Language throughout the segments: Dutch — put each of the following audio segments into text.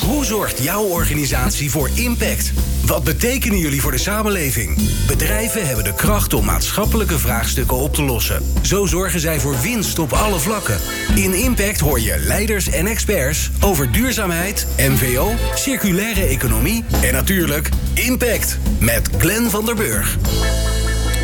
Hoe zorgt jouw organisatie voor impact? Wat betekenen jullie voor de samenleving? Bedrijven hebben de kracht om maatschappelijke vraagstukken op te lossen. Zo zorgen zij voor winst op alle vlakken. In Impact hoor je leiders en experts over duurzaamheid, MVO, circulaire economie en natuurlijk Impact met Glenn van der Burg.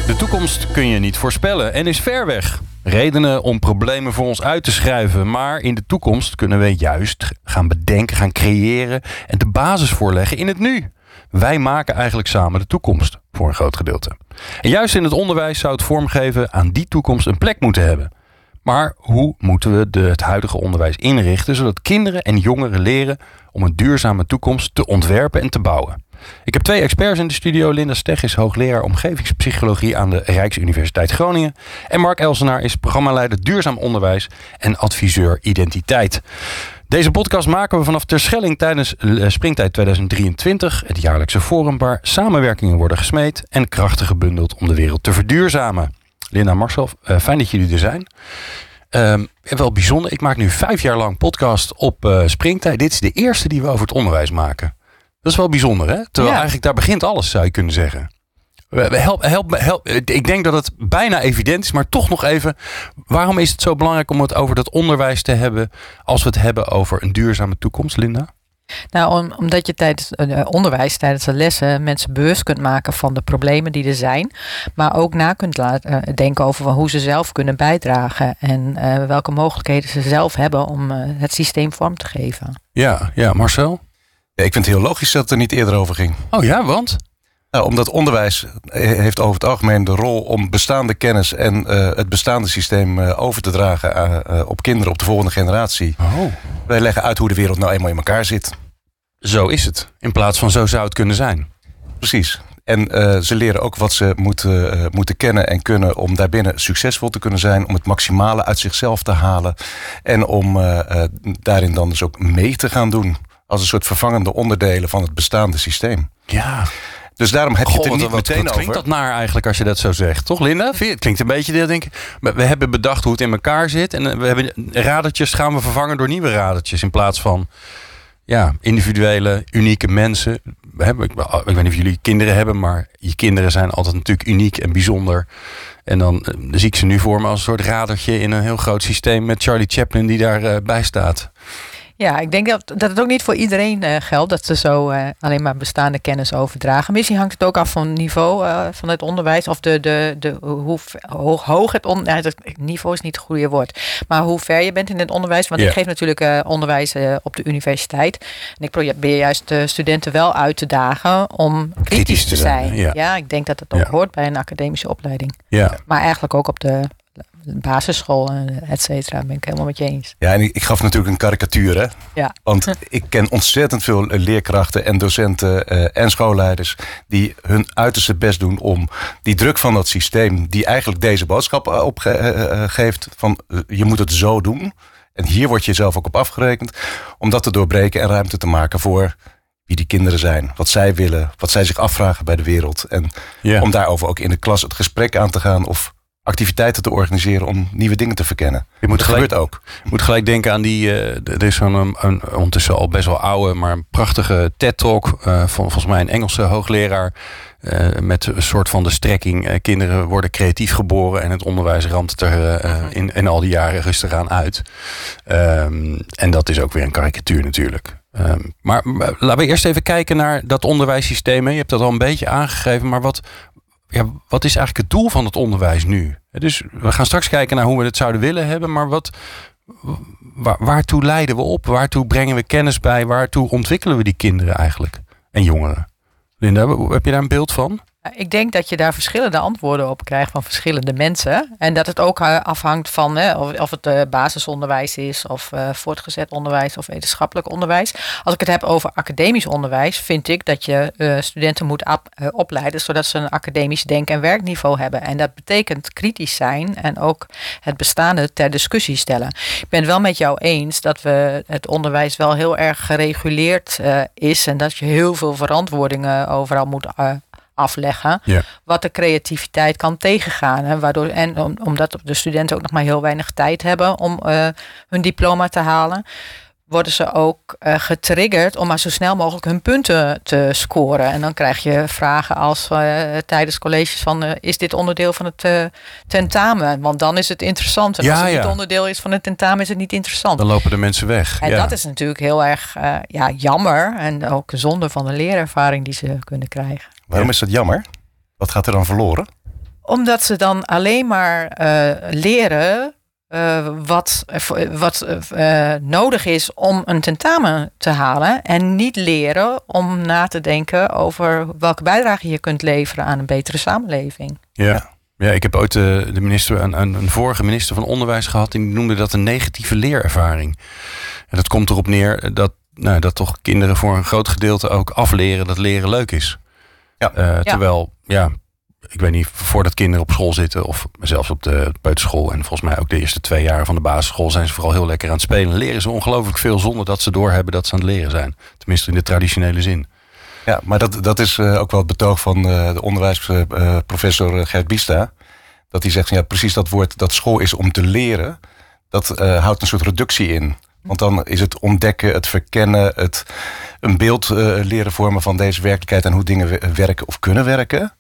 De toekomst kun je niet voorspellen en is ver weg. Redenen om problemen voor ons uit te schrijven. Maar in de toekomst kunnen we juist gaan bedenken, gaan creëren en de basis voorleggen in het nu. Wij maken eigenlijk samen de toekomst voor een groot gedeelte. En juist in het onderwijs zou het vormgeven aan die toekomst een plek moeten hebben. Maar hoe moeten we de, het huidige onderwijs inrichten zodat kinderen en jongeren leren om een duurzame toekomst te ontwerpen en te bouwen? Ik heb twee experts in de studio. Linda Stech is hoogleraar omgevingspsychologie aan de Rijksuniversiteit Groningen. En Mark Elsenaar is programmaleider duurzaam onderwijs en adviseur identiteit. Deze podcast maken we vanaf Terschelling tijdens eh, Springtijd 2023, het jaarlijkse forum waar samenwerkingen worden gesmeed en krachten gebundeld om de wereld te verduurzamen. Linda Marcel, eh, fijn dat jullie er zijn. Uh, wel bijzonder, ik maak nu vijf jaar lang podcast op uh, Springtijd. Dit is de eerste die we over het onderwijs maken. Dat is wel bijzonder, hè? Terwijl eigenlijk daar begint alles, zou je kunnen zeggen. Help, help, help. Ik denk dat het bijna evident is, maar toch nog even. Waarom is het zo belangrijk om het over dat onderwijs te hebben als we het hebben over een duurzame toekomst, Linda? Nou, omdat je tijdens eh, onderwijs, tijdens de lessen, mensen bewust kunt maken van de problemen die er zijn. Maar ook na kunt laten eh, denken over hoe ze zelf kunnen bijdragen. En uh, welke mogelijkheden ze zelf hebben om uh, het systeem vorm te geven. Ja, ja, Marcel? Ja, ik vind het heel logisch dat het er niet eerder over ging. Oh ja, want? Nou, omdat onderwijs heeft over het algemeen de rol om bestaande kennis en uh, het bestaande systeem uh, over te dragen uh, op kinderen, op de volgende generatie. Oh. Wij leggen uit hoe de wereld nou eenmaal in elkaar zit. Zo is het. In plaats van zo zou het kunnen zijn. Precies. En ze leren ook wat ze moeten, moeten kennen en kunnen om daarbinnen succesvol te kunnen zijn. Om het maximale uit zichzelf te halen. En om daarin dan dus ook mee te gaan doen als een soort vervangende onderdelen van het bestaande systeem. Ja. Dus daarom heb je het er niet wat, meteen wat over. klinkt dat naar eigenlijk als je dat zo zegt, toch Linda? Het klinkt een beetje, denk ik. We hebben bedacht hoe het in elkaar zit en we hebben radertjes gaan we vervangen door nieuwe radertjes in plaats van ja, individuele, unieke mensen. We hebben, ik, ik weet niet of jullie kinderen hebben, maar je kinderen zijn altijd natuurlijk uniek en bijzonder. En dan, dan zie ik ze nu voor me als een soort radertje in een heel groot systeem met Charlie Chaplin die daarbij bij staat. Ja, ik denk dat, dat het ook niet voor iedereen uh, geldt dat ze zo uh, alleen maar bestaande kennis overdragen. Misschien hangt het ook af van het niveau uh, van het onderwijs of de, de, de, hoe hoog, hoog het onderwijs. Nou, niveau is niet het goede woord, maar hoe ver je bent in het onderwijs. Want yeah. ik geef natuurlijk onderwijs op de universiteit. En ik probeer juist de studenten wel uit te dagen om kritisch, kritisch te zijn. zijn. Ja. ja. ik denk dat het ook ja. hoort bij een academische opleiding. Ja. Maar eigenlijk ook op de basisschool, et cetera. Ben ik helemaal met je eens. Ja, en ik, ik gaf natuurlijk een karikatuur, hè? Ja. Want ik ken ontzettend veel leerkrachten en docenten uh, en schoolleiders die hun uiterste best doen om die druk van dat systeem, die eigenlijk deze boodschap opgeeft, van uh, je moet het zo doen. En hier word je zelf ook op afgerekend, om dat te doorbreken en ruimte te maken voor wie die kinderen zijn, wat zij willen, wat zij zich afvragen bij de wereld. En Ja. om daarover ook in de klas het gesprek aan te gaan of activiteiten te organiseren om nieuwe dingen te verkennen. Je moet dat gelijk- gebeurt ook. Ik moet gelijk denken aan die. eh, er is zo'n ondertussen al best wel oude, maar een prachtige TED-talk. eh, van volgens mij een Engelse hoogleraar. eh, met een soort van de strekking. kinderen worden creatief geboren en het onderwijs ramt er in, in al die jaren rustig aan uit. Ehm, en dat is ook weer een karikatuur natuurlijk. Ehm, maar, maar laten we eerst even kijken naar dat onderwijssysteem. Je hebt dat al een beetje aangegeven, maar wat, ja, wat is eigenlijk het doel van het onderwijs nu? Dus we gaan straks kijken naar hoe we het zouden willen hebben, maar wat, waar, waartoe leiden we op? Waartoe brengen we kennis bij? Waartoe ontwikkelen we die kinderen eigenlijk en jongeren? Linda, heb je daar een beeld van? Ik denk dat je daar verschillende antwoorden op krijgt van verschillende mensen. En dat het ook eh, afhangt van hè, of, het eh, basisonderwijs is, of eh, voortgezet onderwijs of wetenschappelijk onderwijs. Als ik het heb over academisch onderwijs, vind ik dat je eh, studenten moet eh, opleiden zodat ze een academisch denk- en werkniveau hebben. En dat betekent kritisch zijn en ook het bestaande ter discussie stellen. Ik ben het wel met jou eens dat we het onderwijs wel heel erg gereguleerd eh, is en dat je heel veel verantwoordingen overal moet eh, afleggen wat de creativiteit kan tegengaan. Hè, waardoor, en om, omdat de studenten ook nog maar heel weinig tijd hebben om eh, hun diploma te halen. Worden ze ook uh, getriggerd om maar zo snel mogelijk hun punten te scoren. En dan krijg je vragen als uh, tijdens colleges van uh, is dit onderdeel van het tentamen? Want dan is het interessant. En Ja, als het ja. niet onderdeel is van het tentamen is het niet interessant. Dan lopen de mensen weg. En ja. dat is natuurlijk heel erg eh, ja, jammer en ook zonde van de leerervaring die ze kunnen krijgen. Waarom is dat jammer? Wat gaat er dan verloren? Omdat ze dan alleen maar eh, leren eh, wat, wat eh, nodig is om een tentamen te halen. En niet leren om na te denken over welke bijdrage je kunt leveren aan een betere samenleving. Ja. Ja, ik heb ooit eh, de minister, een, een, een vorige minister van Onderwijs gehad. En die noemde dat een negatieve leerervaring. En dat komt erop neer dat, nou, dat toch kinderen voor een groot gedeelte ook afleren dat leren leuk is. Ja. Eh, terwijl, ja, ik weet niet, voordat kinderen op school zitten, of zelfs op de peuterschool en volgens mij ook de eerste twee jaar van de basisschool, zijn ze vooral heel lekker aan het spelen. Leren ze ongelooflijk veel zonder dat ze doorhebben dat ze aan het leren zijn. Tenminste in de traditionele zin. Ja, maar dat, dat is uh, ook wel het betoog van uh, de onderwijsprofessor uh, Gert Bista. Dat hij zegt, ja, precies dat woord dat school is om te leren, dat houdt een soort reductie in. Want dan is het ontdekken, het verkennen, het een beeld leren vormen van deze werkelijkheid en hoe dingen werken of kunnen werken.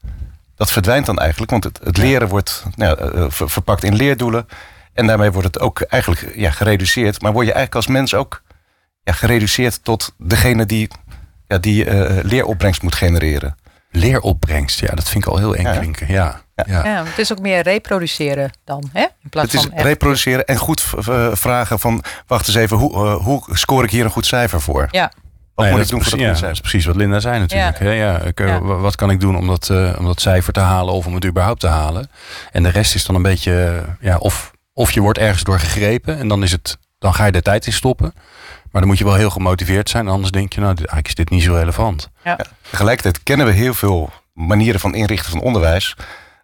Dat verdwijnt dan eigenlijk, want het, het leren wordt nou, verpakt in leerdoelen. En daarmee wordt het ook eigenlijk ja, gereduceerd. Maar word je eigenlijk als mens ook ja, gereduceerd tot degene die ja, die uh, leeropbrengst moet genereren. Leeropbrengst, ja, dat vind ik al heel eng Ja. klinken. Ja. Ja. Ja. Ja, het is ook meer reproduceren dan, hè? In plaats Het is van echt- reproduceren en goed vragen van... wacht eens even, hoe, uh, hoe score ik hier een goed cijfer voor? Ja, Wat Nee, moet dat ik doen is voor dat ja, is precies wat Linda zei natuurlijk. Ja. hè. Ja, ik, eh, Ja. wa- Wat kan ik doen om dat, eh, om dat cijfer te halen of om het überhaupt te halen? En de rest is dan een beetje, ja, of, of je wordt ergens door gegrepen en dan, is het, dan ga je er tijd in stoppen. Maar dan moet je wel heel gemotiveerd zijn, anders denk je, nou, dit- eigenlijk is dit niet zo relevant. Tegelijkertijd kennen we heel veel manieren van inrichten van onderwijs...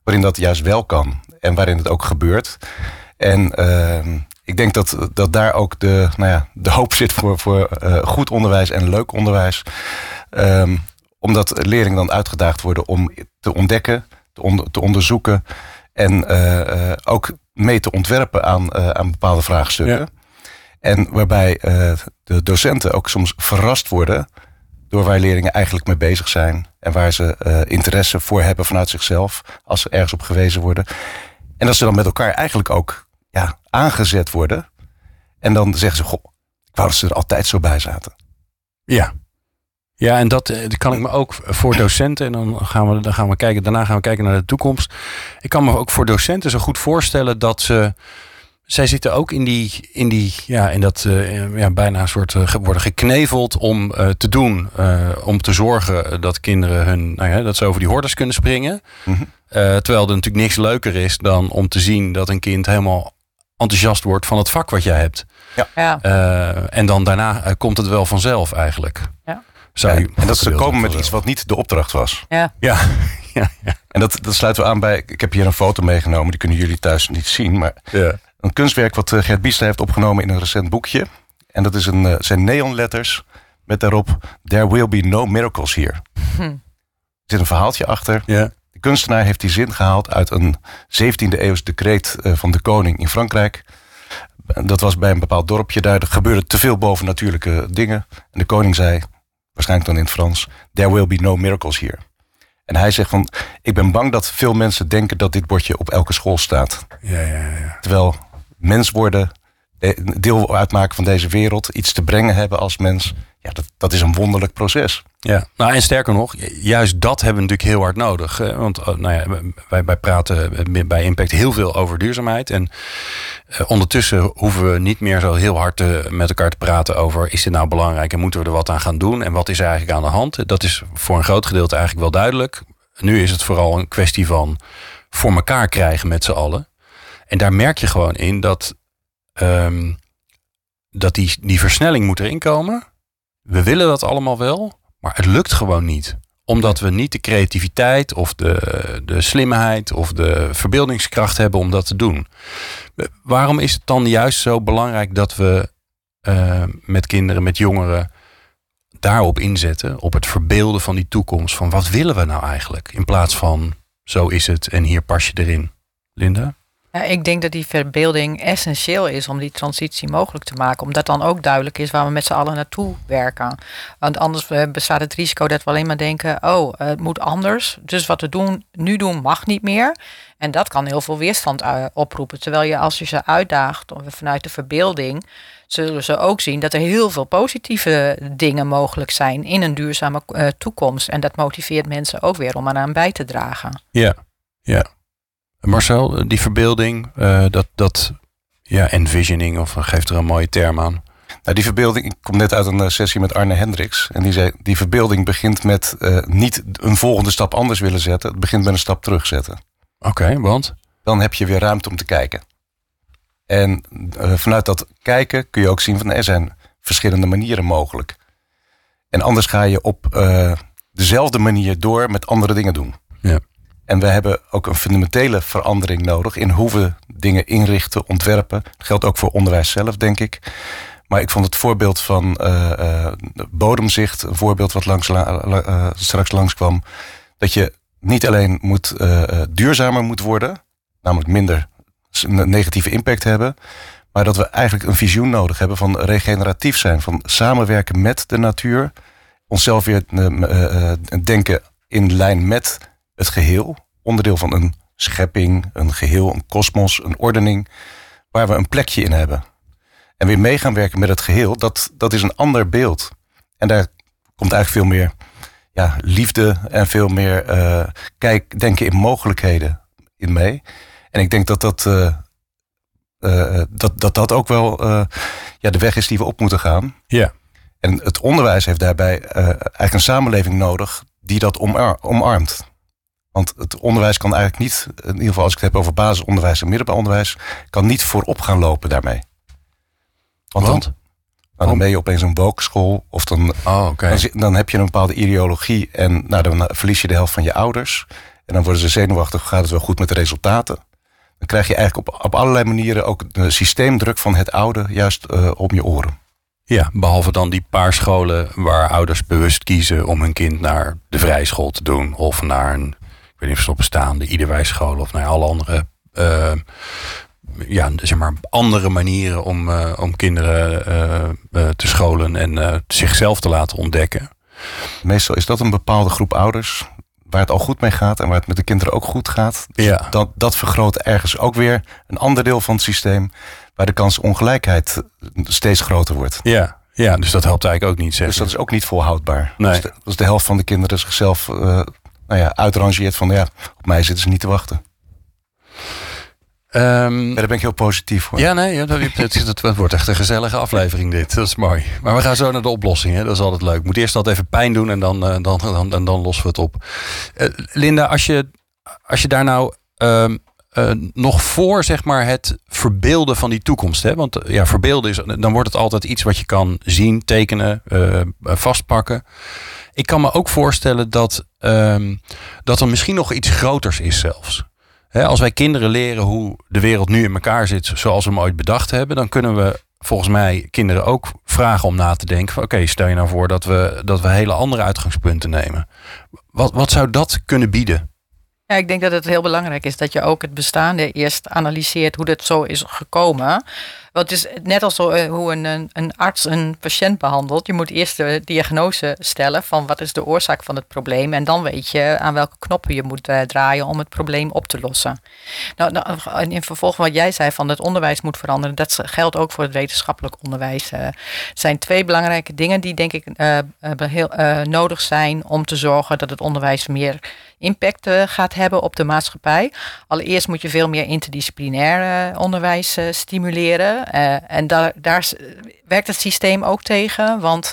waarin dat juist wel kan en waarin het ook gebeurt. En ehm, ik denk dat, dat daar ook de, nou ja, de hoop zit voor, voor eh, goed onderwijs en leuk onderwijs. Ehm, omdat leerlingen dan uitgedaagd worden om te ontdekken, te, te onderzoeken... en eh, eh, ook mee te ontwerpen aan, aan bepaalde vraagstukken. Ja. En waarbij de docenten ook soms verrast worden door waar leerlingen eigenlijk mee bezig zijn. En waar ze interesse voor hebben vanuit zichzelf. Als ze ergens op gewezen worden. En dat ze dan met elkaar eigenlijk ook ja, aangezet worden. En dan zeggen ze, goh, ik wou dat ze er altijd zo bij zaten. Ja. Ja, en dat, eh, dat kan ik me ook voor docenten. En dan gaan, we, dan gaan we kijken. Daarna gaan we kijken naar de toekomst. Ik kan me ook voor docenten zo goed voorstellen dat ze. Zij zitten ook in die, in die ja, in dat eh, ja, bijna een soort eh, worden gekneveld om te doen. om te zorgen dat kinderen hun, nou ja, dat ze over die hordes kunnen springen. Mhm. Terwijl er natuurlijk niks leuker is dan om te zien dat een kind helemaal enthousiast wordt van het vak wat jij hebt. ja. Eh, en dan daarna eh, komt het wel vanzelf eigenlijk. Ja. Zou je- en dat ze komen met iets wat niet de opdracht was. ja. Ja, ja, ja. En dat, dat sluiten we aan bij, ik heb hier een foto meegenomen. Die kunnen jullie thuis niet zien. Maar ja. een kunstwerk wat eh, Gert Biester heeft opgenomen in een recent boekje. En dat is een, zijn neonletters met daarop... There will be no miracles here. Hm. Er zit een verhaaltje achter. ja. Kunstenaar heeft die zin gehaald uit een 17e eeuws decreet eh, van de koning in Frankrijk. Dat was bij een bepaald dorpje. Daar gebeurde te veel bovennatuurlijke dingen. En de koning zei, waarschijnlijk dan in het Frans... There will be no miracles here. En hij zegt van, ik ben bang dat veel mensen denken dat dit bordje op elke school staat. Ja, ja, ja. Terwijl mens worden, eh, deel uitmaken van deze wereld, iets te brengen hebben als mens, ja, dat, dat is een wonderlijk proces. Ja, nou en sterker nog, juist dat hebben we natuurlijk heel hard nodig. Want eh, nou ja, wij, wij praten bij Impact heel veel over duurzaamheid. En eh, ondertussen hoeven we niet meer zo heel hard eh, met elkaar te praten over... is dit nou belangrijk en moeten we er wat aan gaan doen? En wat is er eigenlijk aan de hand? Dat is voor een groot gedeelte eigenlijk wel duidelijk. Nu is het vooral een kwestie van voor elkaar krijgen met z'n allen. En daar merk je gewoon in dat, ehm, dat die, die versnelling moet erin komen. We willen dat allemaal wel, maar het lukt gewoon niet. Omdat we niet de creativiteit of de, de slimheid of de verbeeldingskracht hebben om dat te doen. We- Waarom is het dan juist zo belangrijk dat we eh, met kinderen, met jongeren daarop inzetten? Op het verbeelden van die toekomst. Van wat willen we nou eigenlijk? In plaats van zo is het en hier pas je erin. Linda? Ik denk dat die verbeelding essentieel is om die transitie mogelijk te maken. Omdat dan ook duidelijk is waar we met z'n allen naartoe werken. Want anders eh, bestaat het risico dat we alleen maar denken: oh, het moet anders. Dus wat we doen, nu doen mag niet meer. En dat kan heel veel weerstand uh, oproepen. Terwijl je als je ze uitdaagt vanuit de verbeelding, zullen ze ook zien dat er heel veel positieve dingen mogelijk zijn in een duurzame uh, toekomst. En dat motiveert mensen ook weer om eraan bij te dragen. Ja, ja. Marcel, die verbeelding, uh, dat, dat ja, envisioning, of geeft er een mooie term aan. Nou, die verbeelding, ik kom net uit een sessie met Arne Hendricks. En die zei, die verbeelding begint met uh, niet een volgende stap anders willen zetten. Het begint met een stap terugzetten. Oké, okay, want? Dan heb je weer ruimte om te kijken. En uh, vanuit dat kijken kun je ook zien van er zijn verschillende manieren mogelijk. En anders ga je op uh, dezelfde manier door met andere dingen doen. Ja. En we hebben ook een fundamentele verandering nodig in hoe we dingen inrichten, ontwerpen. Dat geldt ook voor onderwijs zelf, denk ik. Maar ik vond het voorbeeld van uh, bodemzicht, een voorbeeld wat langs, straks langskwam. Dat je niet alleen moet, duurzamer moet worden, namelijk minder negatieve impact hebben. Maar dat we eigenlijk een visioen nodig hebben van regeneratief zijn. Van samenwerken met de natuur. Onszelf weer uh, denken in lijn met het geheel. Onderdeel van een schepping, een geheel, een kosmos, een ordening. Waar we een plekje in hebben. En weer mee gaan werken met het geheel, dat, dat is een ander beeld. En daar komt eigenlijk veel meer ja, liefde en veel meer uh, kijk, denken in mogelijkheden in mee. En ik denk dat dat, uh, uh, dat, dat, dat ook wel ja, de weg is die we op moeten gaan. Ja. En het onderwijs heeft daarbij eigenlijk een samenleving nodig die dat omar omarmt. Want het onderwijs kan eigenlijk niet, in ieder geval als ik het heb over basisonderwijs en middelbaar onderwijs, kan niet voorop gaan lopen daarmee. Want, Want? Dan, nou, dan ben je opeens een woke of dan, oh, okay. dan, dan, heb je een bepaalde ideologie en nou, dan verlies je de helft van je ouders. En dan worden ze zenuwachtig, gaat het wel goed met de resultaten dan krijg je eigenlijk op, op allerlei manieren ook de systeemdruk van het oude juist uh, om je oren. Ja, behalve dan die paar scholen waar ouders bewust kiezen om hun kind naar de vrijschool te doen. Of naar een, weet niet of ze op bestaande iederwijsschool of naar alle andere, uh, ja, zeg maar andere manieren om, uh, om kinderen te scholen en zichzelf te laten ontdekken. Meestal is dat een bepaalde groep ouders waar het al goed mee gaat en waar het met de kinderen ook goed gaat. Dus ja. dat, dat vergroot ergens ook weer een ander deel van het systeem waar de kans ongelijkheid steeds groter wordt. Ja, ja dus dat helpt eigenlijk ook niet. Zeg dus dat is ook niet volhoudbaar. Nee. Dus de, als de helft van de kinderen zichzelf uh, nou ja, uitrangeert van ja, op mij zitten ze niet te wachten. Um, daar ben ik heel positief voor. Ja, nee, het, het, het, wordt echt een gezellige aflevering dit. Dat is mooi. Maar we gaan zo naar de oplossing. Hè? Dat is altijd leuk. Moet eerst altijd even pijn doen en dan, dan, dan, dan, dan lossen we het op. Uh, Linda, als je, als je daar nou uh, nog voor zeg maar, het verbeelden van die toekomst. Hè? Want ja, verbeelden is, dan wordt het altijd iets wat je kan zien, tekenen, vastpakken. Ik kan me ook voorstellen dat, ehm, dat er misschien nog iets groters is zelfs als wij kinderen leren hoe de wereld nu in elkaar zit zoals we hem ooit bedacht hebben, dan kunnen we volgens mij kinderen ook vragen om na te denken. Oké, stel je nou voor dat we, dat we hele andere uitgangspunten nemen. Wat, wat zou dat kunnen bieden? Ja, ik denk dat het heel belangrijk is dat je ook het bestaande eerst analyseert hoe dat zo is gekomen. Want het is net als eh, hoe een, een arts een patiënt behandelt. Je moet eerst de diagnose stellen van wat is de oorzaak van het probleem. En dan weet je aan welke knoppen je moet uh, draaien om het probleem op te lossen. Nou, nou, in vervolg wat jij zei van het onderwijs moet veranderen. Dat geldt ook voor het wetenschappelijk onderwijs. Uh, het zijn twee belangrijke dingen die denk ik heel, nodig zijn om te zorgen dat het onderwijs meer impact gaat hebben op de maatschappij. Allereerst moet je veel meer interdisciplinair onderwijs stimuleren. Uh, en daar, daar werkt het systeem ook tegen, want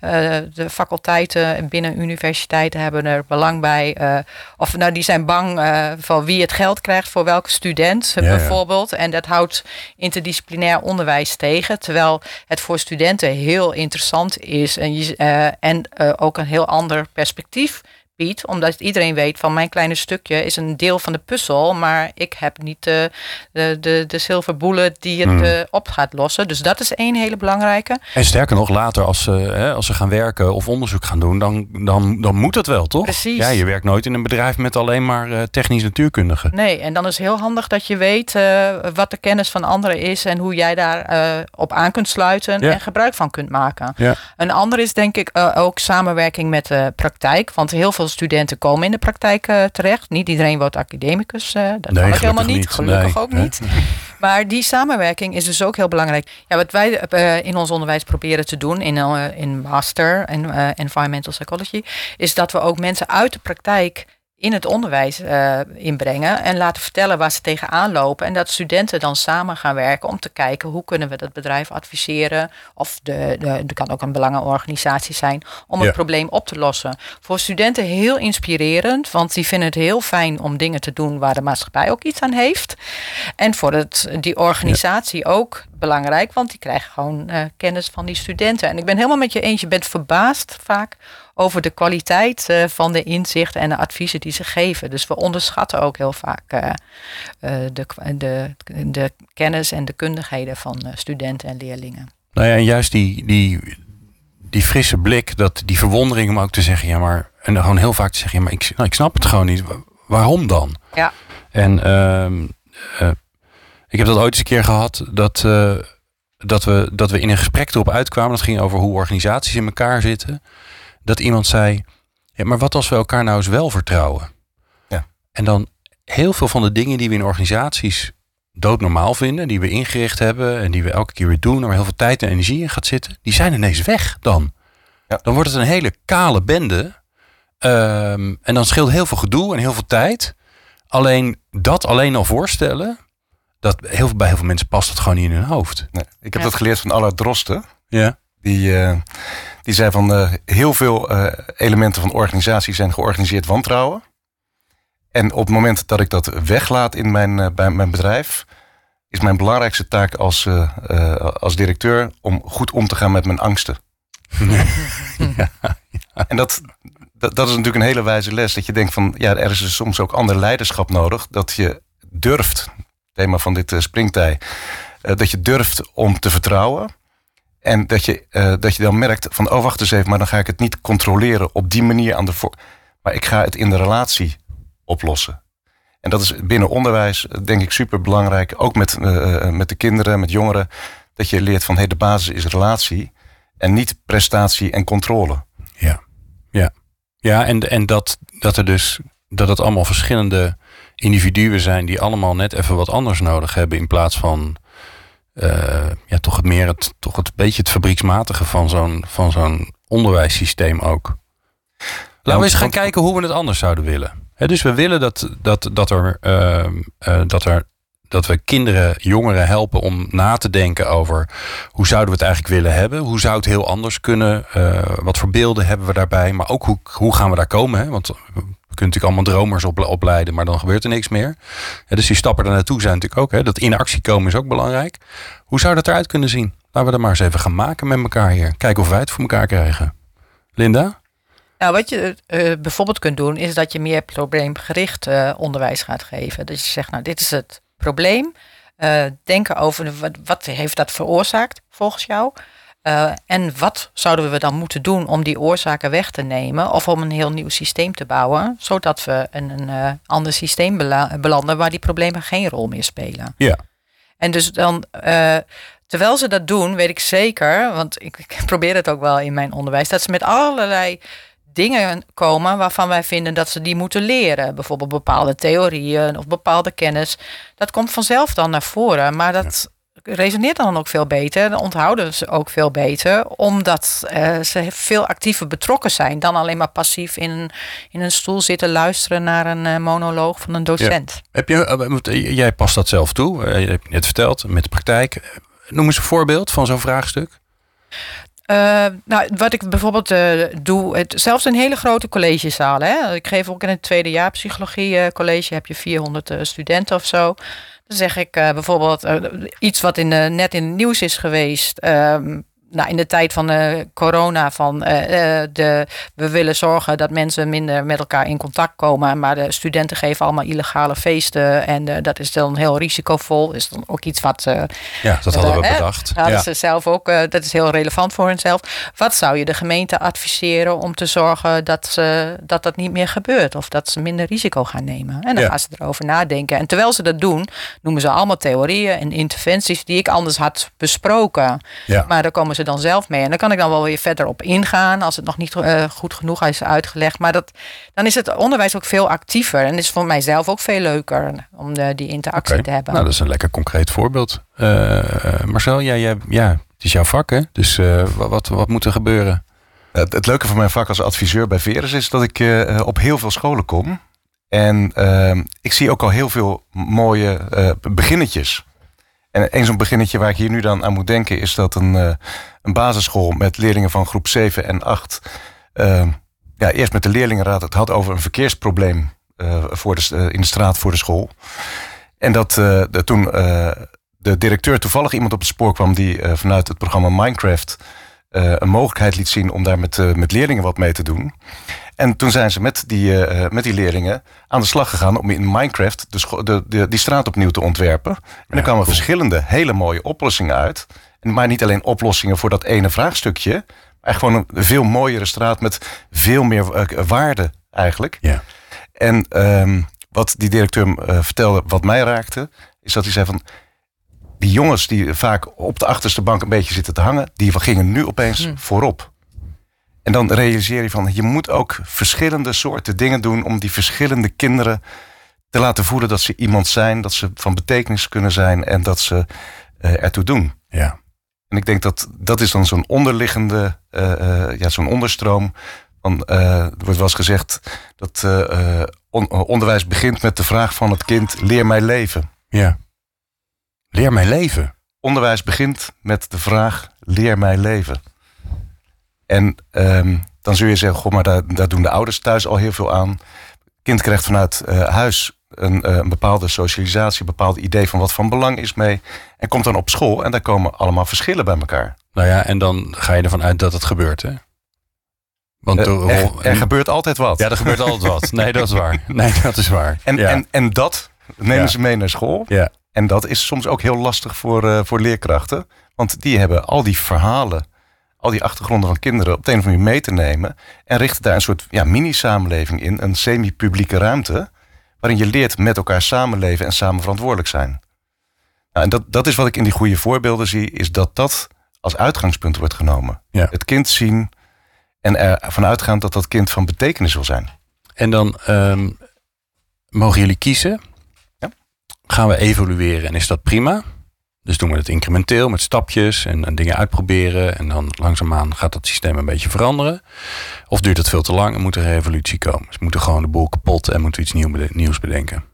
uh, de faculteiten binnen universiteiten hebben er belang bij. Uh, of nou, die zijn bang van wie het geld krijgt voor welke student ja, bijvoorbeeld. Ja. En dat houdt interdisciplinair onderwijs tegen, terwijl het voor studenten heel interessant is en, en ook een heel ander perspectief biedt. Omdat iedereen weet van mijn kleine stukje is een deel van de puzzel. Maar ik heb niet de, de, de, de die het Hmm. eh, op gaat lossen. Dus dat is één hele belangrijke. En sterker nog, later als ze, hè, als ze gaan werken of onderzoek gaan doen, dan, dan, dan moet dat wel, toch? Precies. Ja, je werkt nooit in een bedrijf met alleen maar eh, technisch natuurkundigen. Nee, en dan is heel handig dat je weet eh, wat de kennis van anderen is en hoe jij daar op aan kunt sluiten Ja. en gebruik van kunt maken. Ja. Een ander is denk ik ook samenwerking met de praktijk. Want heel veel studenten komen in de praktijk eh, terecht. Niet iedereen wordt academicus. eh, dat Nee, kan ook helemaal niet. niet. Gelukkig Nee. ook niet. Maar die samenwerking is dus ook heel belangrijk. Ja, wat wij eh, in ons onderwijs proberen te doen in, in master eh, environmental psychology, is dat we ook mensen uit de praktijk in het onderwijs eh, inbrengen en laten vertellen waar ze tegenaan lopen. En dat studenten dan samen gaan werken om te kijken hoe kunnen we dat bedrijf adviseren. Of de, de, er kan ook een belangenorganisatie zijn om Ja. het probleem op te lossen. Voor studenten heel inspirerend, want die vinden het heel fijn om dingen te doen waar de maatschappij ook iets aan heeft. En voor het, die organisatie ook belangrijk, want die krijgen gewoon eh, kennis van die studenten. En ik ben helemaal met je eens, je bent verbaasd vaak over de kwaliteit eh, van de inzichten en de adviezen die ze geven. Dus we onderschatten ook heel vaak eh, eh, de, de, de kennis en de kundigheden van studenten en leerlingen. Nou ja, en juist die, die, die frisse blik, dat, die verwondering om ook te zeggen, ja maar, en dan gewoon heel vaak te zeggen, ja maar ik, nou, ik snap het gewoon niet. Wa- Waarom dan? Ja. En ehm, eh, ik heb dat ooit eens een keer gehad, dat, dat, we, dat we in een gesprek erop uitkwamen, dat ging over hoe organisaties in elkaar zitten, dat iemand zei, ja maar wat als we elkaar nou eens wel vertrouwen? Ja. En dan heel veel van de dingen die we in organisaties doodnormaal vinden, die we ingericht hebben en die we elke keer weer doen, en waar heel veel tijd en energie in gaat zitten, die zijn ineens weg dan. Ja. Dan wordt het een hele kale bende. Ehm, en dan scheelt heel veel gedoe en heel veel tijd. Alleen dat alleen al voorstellen, dat heel, veel- bij heel veel mensen past het gewoon niet in hun hoofd. Nee, ik heb Ja. dat geleerd van Allard Drosten. Ja. Die, eh, die zei van eh, heel veel eh, elementen van organisatie zijn georganiseerd wantrouwen. En op het moment dat ik dat weglaat in mijn, eh, bij mijn bedrijf, is mijn belangrijkste taak als, als directeur om goed om te gaan met mijn angsten. En dat, dat, dat is natuurlijk een hele wijze les. Dat je denkt van ja, er is dus soms ook ander leiderschap nodig. Dat je durft, thema van dit springtij, dat je durft om te vertrouwen. En dat je, eh, dat je dan merkt van, oh wacht eens even, maar dan ga ik het niet controleren op die manier aan de voor. Maar ik ga het in de relatie oplossen. En dat is binnen onderwijs, eh, denk ik, super belangrijk. Ook met, eh, met de kinderen, met jongeren. Dat je leert van, hé, de basis is relatie. En niet prestatie en controle. Ja, ja. ja en, en dat, dat er dus dat het allemaal verschillende individuen zijn die allemaal net even wat anders nodig hebben in plaats van ja, toch het meer het, toch het beetje het fabrieksmatige van zo'n van zo'n onderwijssysteem ook. Laten we eens gaan kijken hoe we het anders zouden willen. Dus we willen dat, dat, dat, er, ehm, eh, dat, er, dat we kinderen, jongeren helpen om na te denken over hoe zouden we het eigenlijk willen hebben? Hoe zou het heel anders kunnen? Eh, wat voor beelden hebben we daarbij? Maar ook hoe, hoe gaan we daar komen? Hè? Want kunnen natuurlijk allemaal dromers op, opleiden, maar dan gebeurt er niks meer. Dus die stappen daar naartoe zijn natuurlijk ook. Hè? Dat in actie komen is ook belangrijk. Hoe zou dat eruit kunnen zien? Laten we dat maar eens even gaan maken met elkaar hier. Kijken of wij het voor elkaar krijgen. Linda? Nou, wat je eh, bijvoorbeeld kunt doen, is dat je meer probleemgericht eh, onderwijs gaat geven. Dat je zegt, nou, dit is het probleem. Eh, denken over wat, wat heeft dat veroorzaakt volgens jou? Eh, en wat zouden we dan moeten doen om die oorzaken weg te nemen of om een heel nieuw systeem te bouwen, zodat we in een eh, ander systeem bela- belanden waar die problemen geen rol meer spelen. Ja. En dus dan, eh, terwijl ze dat doen, weet ik zeker, want ik, ik probeer het ook wel in mijn onderwijs, dat ze met allerlei dingen komen waarvan wij vinden dat ze die moeten leren. Bijvoorbeeld bepaalde theorieën of bepaalde kennis. Dat komt vanzelf dan naar voren, maar dat resoneert dan ook veel beter. Dan onthouden ze ook veel beter, omdat eh, ze veel actiever betrokken zijn dan alleen maar passief in een, in een stoel zitten luisteren naar een eh, monoloog van een docent. Heb je, eh, jij past dat zelf toe. Je hebt net verteld met de praktijk. Noem eens een voorbeeld van zo'n vraagstuk. Nou, wat ik bijvoorbeeld doe, het, zelfs in hele grote collegezalen. Hè. Ik geef ook in het tweede jaar psychologie college, heb je 400 eh, studenten of zo. Zeg ik eh, bijvoorbeeld eh, iets wat in, net in het nieuws is geweest. ehm, nou, in de tijd van uh, corona van uh, de, we willen zorgen dat mensen minder met elkaar in contact komen. Maar de studenten geven allemaal illegale feesten. En dat is dan heel risicovol. Is dan ook iets wat. ja, dat hadden we bedacht. Hadden ja. ze zelf ook. dat is heel relevant voor henzelf. Wat zou je de gemeente adviseren om te zorgen dat, ze, dat dat niet meer gebeurt? Of dat ze minder risico gaan nemen? En dan gaan ze erover nadenken. En terwijl ze dat doen, noemen ze allemaal theorieën en interventies die ik anders had besproken. Ja. Maar daar komen ze dan zelf mee. En dan kan ik dan wel weer verder op ingaan als het nog niet uh, goed genoeg is uitgelegd. Maar dat, dan is het onderwijs ook veel actiever. En is voor mijzelf ook veel leuker om de, die interactie okay. te hebben. Nou, dat is een lekker concreet voorbeeld. Uh, Marcel, jij, jij, ja, het is jouw vak hè? Dus uh, wat, wat moet er gebeuren? Het, het, leuke van mijn vak als adviseur bij Verus is dat ik uh, op heel veel scholen kom. En uh, ik zie ook al heel veel mooie uh, beginnetjes. En een zo'n beginnetje waar ik hier nu dan aan moet denken... is dat een, uh, een basisschool met leerlingen van groep 7 en 8... ja, eerst met de leerlingenraad het had over een verkeersprobleem... voor de, in de straat voor de school. En dat de, toen de directeur toevallig iemand op het spoor kwam... die vanuit het programma Minecraft... een mogelijkheid liet zien om daar met, met leerlingen wat mee te doen... En toen zijn ze met die, uh, met die leerlingen aan de slag gegaan om in Minecraft de, de, de, die straat opnieuw te ontwerpen. En ja, er kwamen cool. verschillende hele mooie oplossingen uit. En maar niet alleen oplossingen voor dat ene vraagstukje, maar gewoon een veel mooiere straat met veel meer uh, waarde eigenlijk. Ja. En um, wat die directeur uh, vertelde, wat mij raakte, is dat hij zei van die jongens die vaak op de achterste bank een beetje zitten te hangen, die gingen nu opeens hmm. voorop. En dan realiseer je van, je moet ook verschillende soorten dingen doen om die verschillende kinderen te laten voelen dat ze iemand zijn, dat ze van betekenis kunnen zijn en dat ze uh, ertoe doen. Ja. En ik denk dat dat is dan zo'n onderliggende, uh, uh, ja, zo'n onderstroom. Van, er wordt wel eens gezegd dat on onderwijs begint met de vraag van het kind: leer mij leven. Ja. Leer mij leven. Onderwijs begint met de vraag: leer mij leven. En um, dan zul je zeggen, goh, maar daar, daar, doen de ouders thuis al heel veel aan. kind krijgt vanuit uh, huis een, uh, een, bepaalde socialisatie, een bepaald idee van wat van belang is mee. En komt dan op school en daar komen allemaal verschillen bij elkaar. Nou ja, en dan ga je ervan uit dat het gebeurt, hè? Want uh, er, er, gebeurt altijd wat. Ja, er gebeurt altijd wat. Nee, dat is waar. Nee, dat is waar. En, ja. en, en dat nemen ja. ze mee naar school. Ja. En dat is soms ook heel lastig voor, uh, voor leerkrachten. Want die hebben al die verhalen al die achtergronden van kinderen op de een of andere manier mee te nemen. En richten daar een soort ja, mini-samenleving in, een semi-publieke ruimte. Waarin je leert met elkaar samenleven en samen verantwoordelijk zijn. Nou, en dat, dat is wat ik in die goede voorbeelden zie, is dat dat als uitgangspunt wordt genomen. Ja. Het kind zien en ervan uitgaan dat dat kind van betekenis wil zijn. En dan um, mogen jullie kiezen. Gaan we evalueren en is dat prima? Dus doen we het incrementeel met stapjes en, en, dingen uitproberen. En dan langzaamaan gaat dat systeem een beetje veranderen. Of duurt het veel te lang en moet er een revolutie komen. Dus we moeten gewoon de boel kapot en moeten we iets nieuw, nieuws bedenken.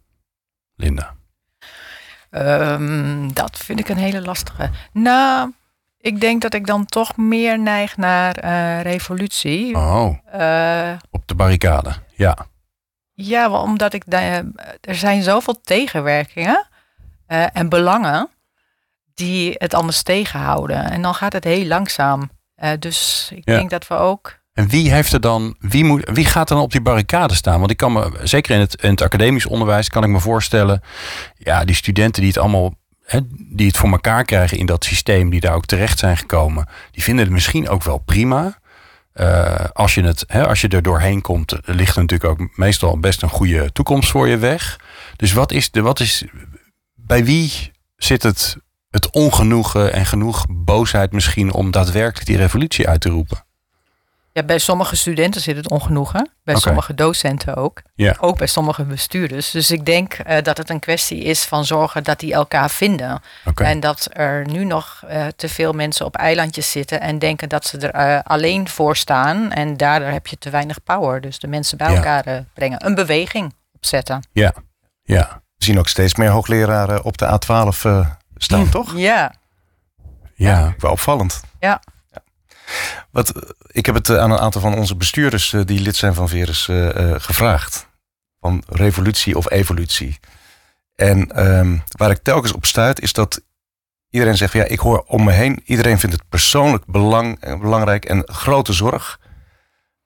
Linda. Um, dat vind ik een hele lastige. Nou, ik denk dat ik dan toch meer neig naar uh, revolutie. Oh, uh, op de barricade, ja. Ja, omdat ik... Uh, er zijn zoveel tegenwerkingen en belangen die het anders tegenhouden. En dan gaat het heel langzaam. Uh, dus ik Ja. denk dat we ook. En wie heeft er dan, wie, moet, wie gaat er dan op die barricade staan? Want ik kan me, zeker in het, in het academisch onderwijs, kan ik me voorstellen, ja, die studenten die het allemaal, hè, die het voor elkaar krijgen in dat systeem, die daar ook terecht zijn gekomen, die vinden het misschien ook wel prima. Eh, als, je het, hè, als je er doorheen komt, ligt er natuurlijk ook meestal best een goede toekomst voor je weg. Dus wat is de, wat is, bij wie zit het, het ongenoegen en genoeg boosheid misschien om daadwerkelijk die revolutie uit te roepen? Ja, bij sommige studenten zit het ongenoegen. Bij sommige docenten ook. Ja. Ook bij sommige bestuurders. Dus ik denk eh, dat het een kwestie is van zorgen dat die elkaar vinden. En dat er nu nog eh, te veel mensen op eilandjes zitten en denken dat ze er eh, alleen voor staan. En daardoor heb je te weinig power. Dus de mensen bij Ja. elkaar brengen. Een beweging opzetten. Ja, ja, We zien ook steeds meer hoogleraren op de A12 eh, staan, toch? Ja, ja. Wel opvallend. ja. Wat, ik heb het eh, aan een aantal van onze bestuurders eh, die lid zijn van Verus eh, gevraagd. Van revolutie of evolutie. En ehm, waar ik telkens op stuit is dat iedereen zegt, ja, ik hoor om me heen, iedereen vindt het persoonlijk belang, belangrijk en grote zorg.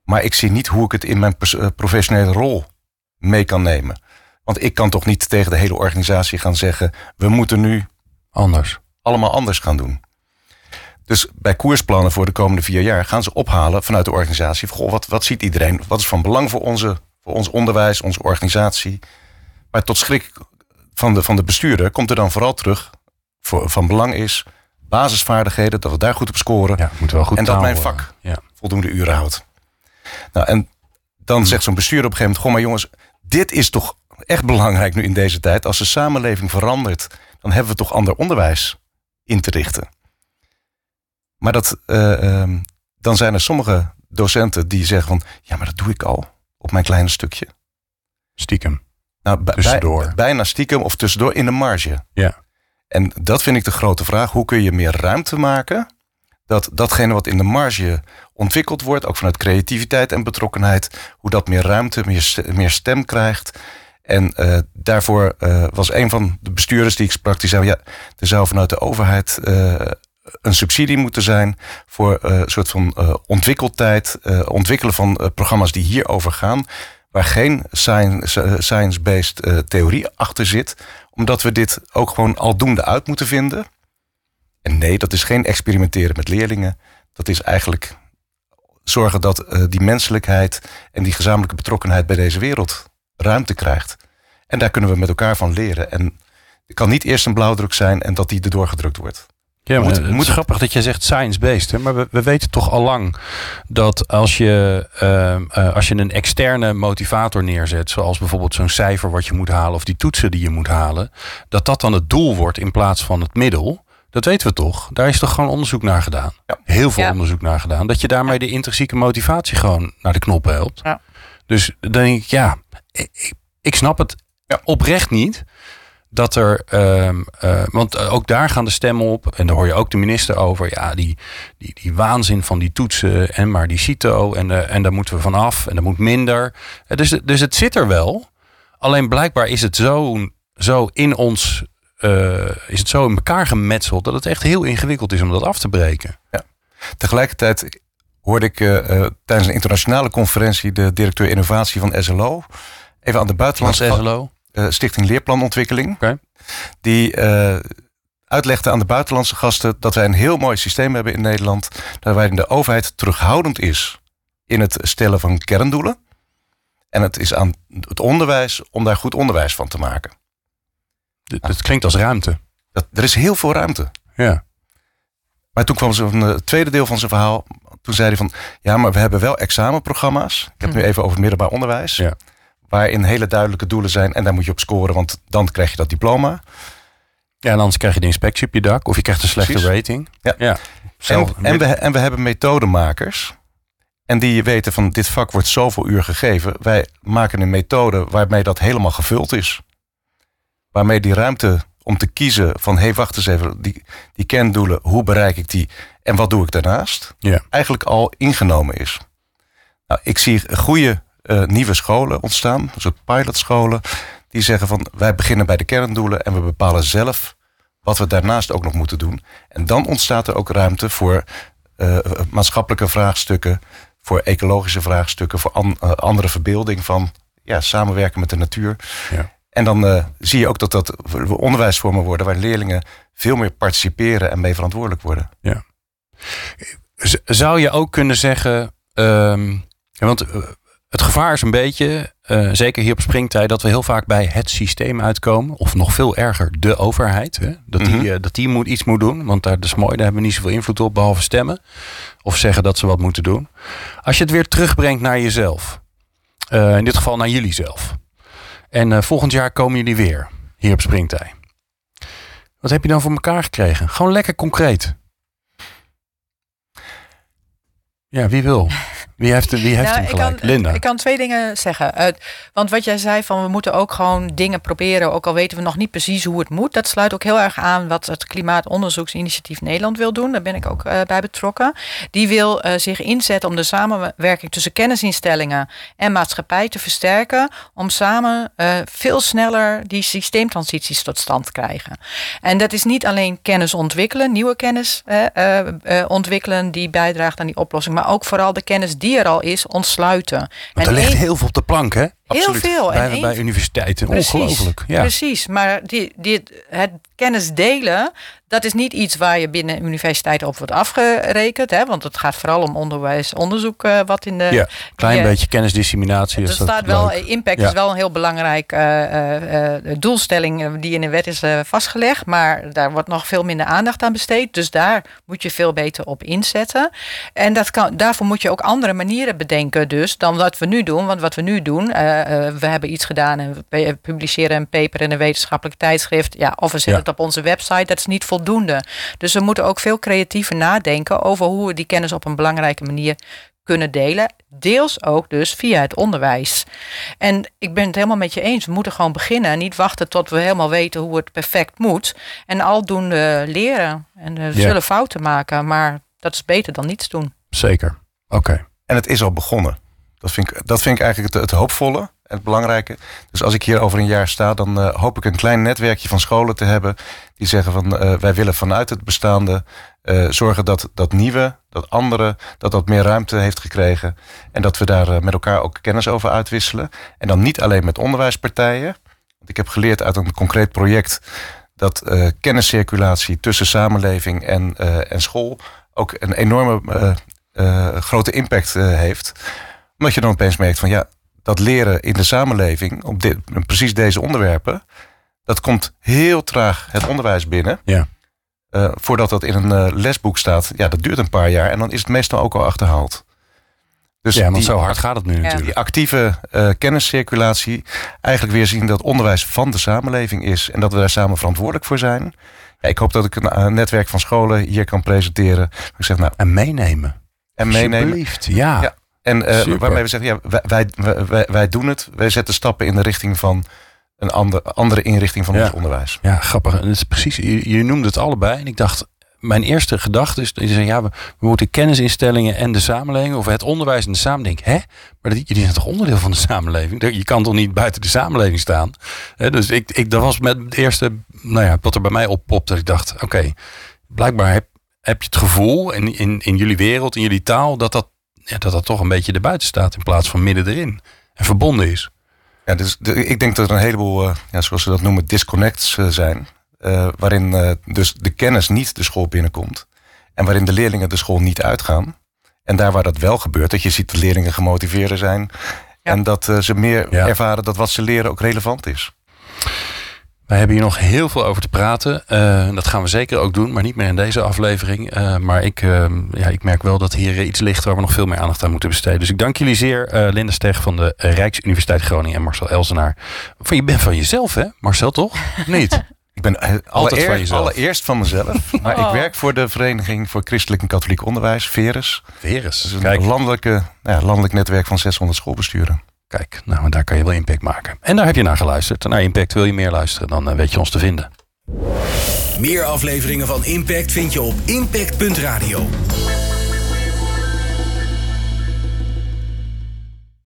Maar ik zie niet hoe ik het in mijn professionele rol mee kan nemen. Want ik kan toch niet tegen de hele organisatie gaan zeggen, we moeten nu Anders. allemaal anders gaan doen. Dus bij koersplannen voor de komende vier jaar gaan ze ophalen vanuit de organisatie. Van, goh, wat, wat ziet iedereen? Wat is van belang voor, onze, voor ons onderwijs, onze organisatie? Maar tot schrik van de, van de bestuurder komt er dan vooral terug. Voor, van belang is basisvaardigheden, dat we daar goed op scoren. Ja, moet wel goed En dat mijn vak. Ja. voldoende uren houdt. Nou, en dan zegt zo'n bestuurder op een gegeven moment: Goh, maar jongens, dit is toch echt belangrijk nu in deze tijd. Als de samenleving verandert, dan hebben we toch ander onderwijs in te richten. Maar dat, eh, ehm, dan zijn er sommige docenten die zeggen van... ja, maar dat doe ik al op mijn kleine stukje. Stiekem. Nou, Tussendoor. bij- bijna stiekem of tussendoor in de marge. Ja. En dat vind ik de grote vraag. Hoe kun je meer ruimte maken? Dat datgene wat in de marge ontwikkeld wordt, ook vanuit creativiteit en betrokkenheid, hoe dat meer ruimte, meer, meer stem krijgt. En eh, daarvoor eh, was een van de bestuurders die ik sprak, die zei: ja, er zou vanuit de overheid een subsidie moeten zijn voor eh, een soort van eh, ontwikkeltijd, eh, ontwikkelen van programma's die hierover gaan, waar geen science- science-based theorie achter zit, omdat we dit ook gewoon aldoende uit moeten vinden. En nee, dat is geen experimenteren met leerlingen. Dat is eigenlijk zorgen dat die menselijkheid en die gezamenlijke betrokkenheid bij deze wereld ruimte krijgt. En daar kunnen we met elkaar van leren. En het kan niet eerst een blauwdruk zijn en dat die erdoor gedrukt wordt. Ja, maar Moet- het moet grappig dat je zegt science-based. hè, Maar we, we weten toch al lang dat als je, ehm, eh, als je een externe motivator neerzet, zoals bijvoorbeeld zo'n cijfer wat je moet halen of die toetsen die je moet halen, dat dat dan het doel wordt in plaats van het middel. Dat weten we toch? Daar is toch gewoon onderzoek naar gedaan. Ja. Heel veel Ja. onderzoek naar gedaan. Dat je daarmee de intrinsieke motivatie gewoon naar de knop helpt. Ja. Dus dan denk ik, ja, ik, ik- ik snap het oprecht niet dat er, ehm, eh, want eh, ook daar gaan de stemmen op en daar hoor je ook de minister over. Ja, die, die, die waanzin van die toetsen en maar die CITO en, eh, en daar moeten we vanaf en dat moet minder. Dus, dus het zit er wel. Alleen blijkbaar is het zo, zo in ons, is het zo in elkaar gemetseld dat het echt heel ingewikkeld is om dat af te breken. Tegelijkertijd hoorde ik tijdens een internationale conferentie de directeur innovatie van SLO even aan de buitenlandse SLO. Eh, Stichting Leerplanontwikkeling. Die eh, uitlegde aan de buitenlandse gasten dat wij een heel mooi systeem hebben in Nederland. Dat waarin de overheid terughoudend is in het stellen van kerndoelen. En het is aan het onderwijs om daar goed onderwijs van te maken. Dat klinkt als ruimte. Dat, er is heel veel ruimte. Ja. Maar toen kwam ze van het tweede deel van zijn verhaal. Toen zei hij van, ja, maar we hebben wel examenprogramma's. Ik heb het nu even over het middelbaar onderwijs. Ja. Waarin hele duidelijke doelen zijn. En daar moet je op scoren, want dan krijg je dat diploma. ja, en anders krijg je de inspectie op je dak of je krijgt een slechte Precies. rating. Ja. ja. En, we, en we hebben methodemakers. En die weten van dit vak wordt zoveel uur gegeven. Wij maken een methode waarmee dat helemaal gevuld is. Waarmee die ruimte om te kiezen van... hé, hey, wacht eens even, die, die kerndoelen, hoe bereik ik die... en wat doe ik daarnaast? Ja. Eigenlijk al ingenomen is. Nou, ik zie goede eh, nieuwe scholen ontstaan, een soort pilotscholen... die zeggen van wij beginnen bij de kerndoelen... en we bepalen zelf wat we daarnaast ook nog moeten doen. En dan ontstaat er ook ruimte voor eh, maatschappelijke vraagstukken... voor ecologische vraagstukken, voor an- eh, andere verbeelding van ja, samenwerken met de natuur. Ja. En dan eh, zie je ook dat dat onderwijsvormen worden waar leerlingen veel meer participeren en mee verantwoordelijk worden. Z- Zou je ook kunnen zeggen, ehm, ja, want eh, het gevaar is een beetje, eh, zeker hier op springtijd, dat we heel vaak bij het systeem uitkomen. Of nog veel erger, de overheid. Hè? Dat, die, Mhm. eh, dat die moet iets moet doen, want daar, dat is mooi, daar hebben we niet zoveel invloed op, behalve stemmen. Of zeggen dat ze wat moeten doen. Als je het weer terugbrengt naar jezelf, eh, in dit geval naar jullie zelf. En volgend jaar komen jullie weer, hier op springtij. Wat heb je dan voor elkaar gekregen? Gewoon lekker concreet. Ja, wie wil? Wie heeft, wie heeft Nou, hem ik gelijk? kan, Linda. Ik kan twee dingen zeggen. Uh, want wat jij zei van we moeten ook gewoon dingen proberen, ook al weten we nog niet precies hoe het moet. Dat sluit ook heel erg aan wat het Klimaatonderzoeksinitiatief Nederland wil doen. Daar ben ik ook uh, bij betrokken. Die wil uh, zich inzetten om de samenwerking tussen kennisinstellingen en maatschappij te versterken. Om samen veel sneller die systeemtransities tot stand te krijgen. En dat is niet alleen kennis ontwikkelen, nieuwe kennis ontwikkelen die bijdraagt aan die oplossing, maar ook vooral de kennis die er al is, ontsluiten. Want er ligt heel veel op de plank, hè? Absoluut. Heel veel. Bij, en bij universiteiten. Precies, Ongelooflijk. Ja. Precies. Maar die, die, het kennis delen, dat is niet iets waar je binnen universiteiten op wordt afgerekend. Hè? Want het gaat vooral om onderwijs, onderzoek uh, wat in de... Ja, klein die, beetje kennisdisseminatie. Er is staat wel, leuk. impact Ja. is wel een heel belangrijk uh, uh, doelstelling die in de wet is vastgelegd. Maar daar wordt nog veel minder aandacht aan besteed. Dus daar moet je veel beter op inzetten. En dat kan, daarvoor moet je ook andere manieren bedenken dus dan wat we nu doen. Want wat we nu doen, we hebben iets gedaan en we publiceren een paper in een wetenschappelijk tijdschrift. Ja, of we zetten Ja. het op onze website. Dat is niet voldoende. Dus we moeten ook veel creatiever nadenken over hoe we die kennis op een belangrijke manier kunnen delen. Deels ook dus via het onderwijs. En ik ben het helemaal met je eens. We moeten gewoon beginnen. En niet wachten tot we helemaal weten hoe het perfect moet. En aldoende leren. En we Ja. zullen fouten maken. Maar dat is beter dan niets doen. Zeker. Oké. En het is al begonnen. Dat vind ik, dat vind ik eigenlijk het, het hoopvolle en het belangrijke. Dus als ik hier over een jaar sta, dan eh, hoop ik een klein netwerkje van scholen te hebben. Die zeggen van eh, wij willen vanuit het bestaande eh, zorgen dat dat nieuwe, dat andere, dat dat meer ruimte heeft gekregen. En dat we daar met elkaar ook kennis over uitwisselen. En dan niet alleen met onderwijspartijen. Want ik heb geleerd uit een concreet project dat kenniscirculatie tussen samenleving en, en school ook een enorme grote impact heeft. Omdat je dan opeens merkt van ja, dat leren in de samenleving op dit, precies deze onderwerpen, dat komt heel traag het onderwijs binnen. Ja. Eh, voordat dat in een eh, lesboek staat, ja, dat duurt een paar jaar en dan is het meestal ook al achterhaald. Dus ja, want die- zo hard gaat het nu Ja. natuurlijk. die actieve eh, kenniscirculatie eigenlijk weer zien dat onderwijs van de samenleving is en dat we daar samen verantwoordelijk voor zijn. Ja, ik hoop dat ik een netwerk van scholen hier kan presenteren. Ik zeg nou, En meenemen. en meenemen. Alsjeblieft. Ja. Ja. En eh, waarmee we zeggen, ja, wij, wij, wij, wij- doen het. Wij zetten stappen in de richting van een ander, andere inrichting van Ja. ons onderwijs. Ja, grappig. En het is precies, je, je noemde het allebei. En ik dacht, mijn eerste gedachte is, zei, ja, we, we moeten kennisinstellingen en de samenleving, of het onderwijs en de samenleving. Hè? Maar dat, jullie zijn toch onderdeel van de samenleving? Je kan toch niet buiten de samenleving staan? Hè, dus ik, ik, dat was met het eerste, nou ja, wat er bij mij oppopt. Dat ik dacht, oké, blijkbaar heb, heb je het gevoel in, in, in jullie wereld, in jullie taal, dat dat, ja, dat dat toch een beetje erbuiten staat in plaats van midden erin. En verbonden is. Ja, dus de- ik denk dat er een heleboel, eh, ja, zoals ze dat noemen, disconnects eh, zijn. eh, waarin dus de kennis niet de school binnenkomt. En waarin de leerlingen de school niet uitgaan. En daar waar dat wel gebeurt, dat je ziet dat leerlingen gemotiveerder zijn. Ja. En dat ze meer Ja. ervaren dat wat ze leren ook relevant is. Wij hebben hier nog heel veel over te praten. Eh, dat gaan we zeker ook doen, maar niet meer in deze aflevering. Eh, maar ik, eh, ja, ik merk wel dat hier iets ligt waar we nog veel meer aandacht aan moeten besteden. Dus ik dank jullie zeer, eh Linda Steg van de Rijksuniversiteit Groningen en Marcel Elsenaar. Van, je bent van jezelf, hè? Marcel, toch? Of Niet? Ik ben eh, van jezelf. allereerst van mezelf. Maar Oh. ik werk voor de Vereniging voor Christelijk en Katholiek Onderwijs, VERUS. Verus. Dat is een Kijk, landelijke, ja, landelijk netwerk van 600 schoolbesturen. Kijk, nou, daar kan je wel impact maken. En daar heb je naar geluisterd. Naar Impact wil je meer luisteren, dan eh, weet je ons te vinden. Meer afleveringen van Impact vind je op impact.radio.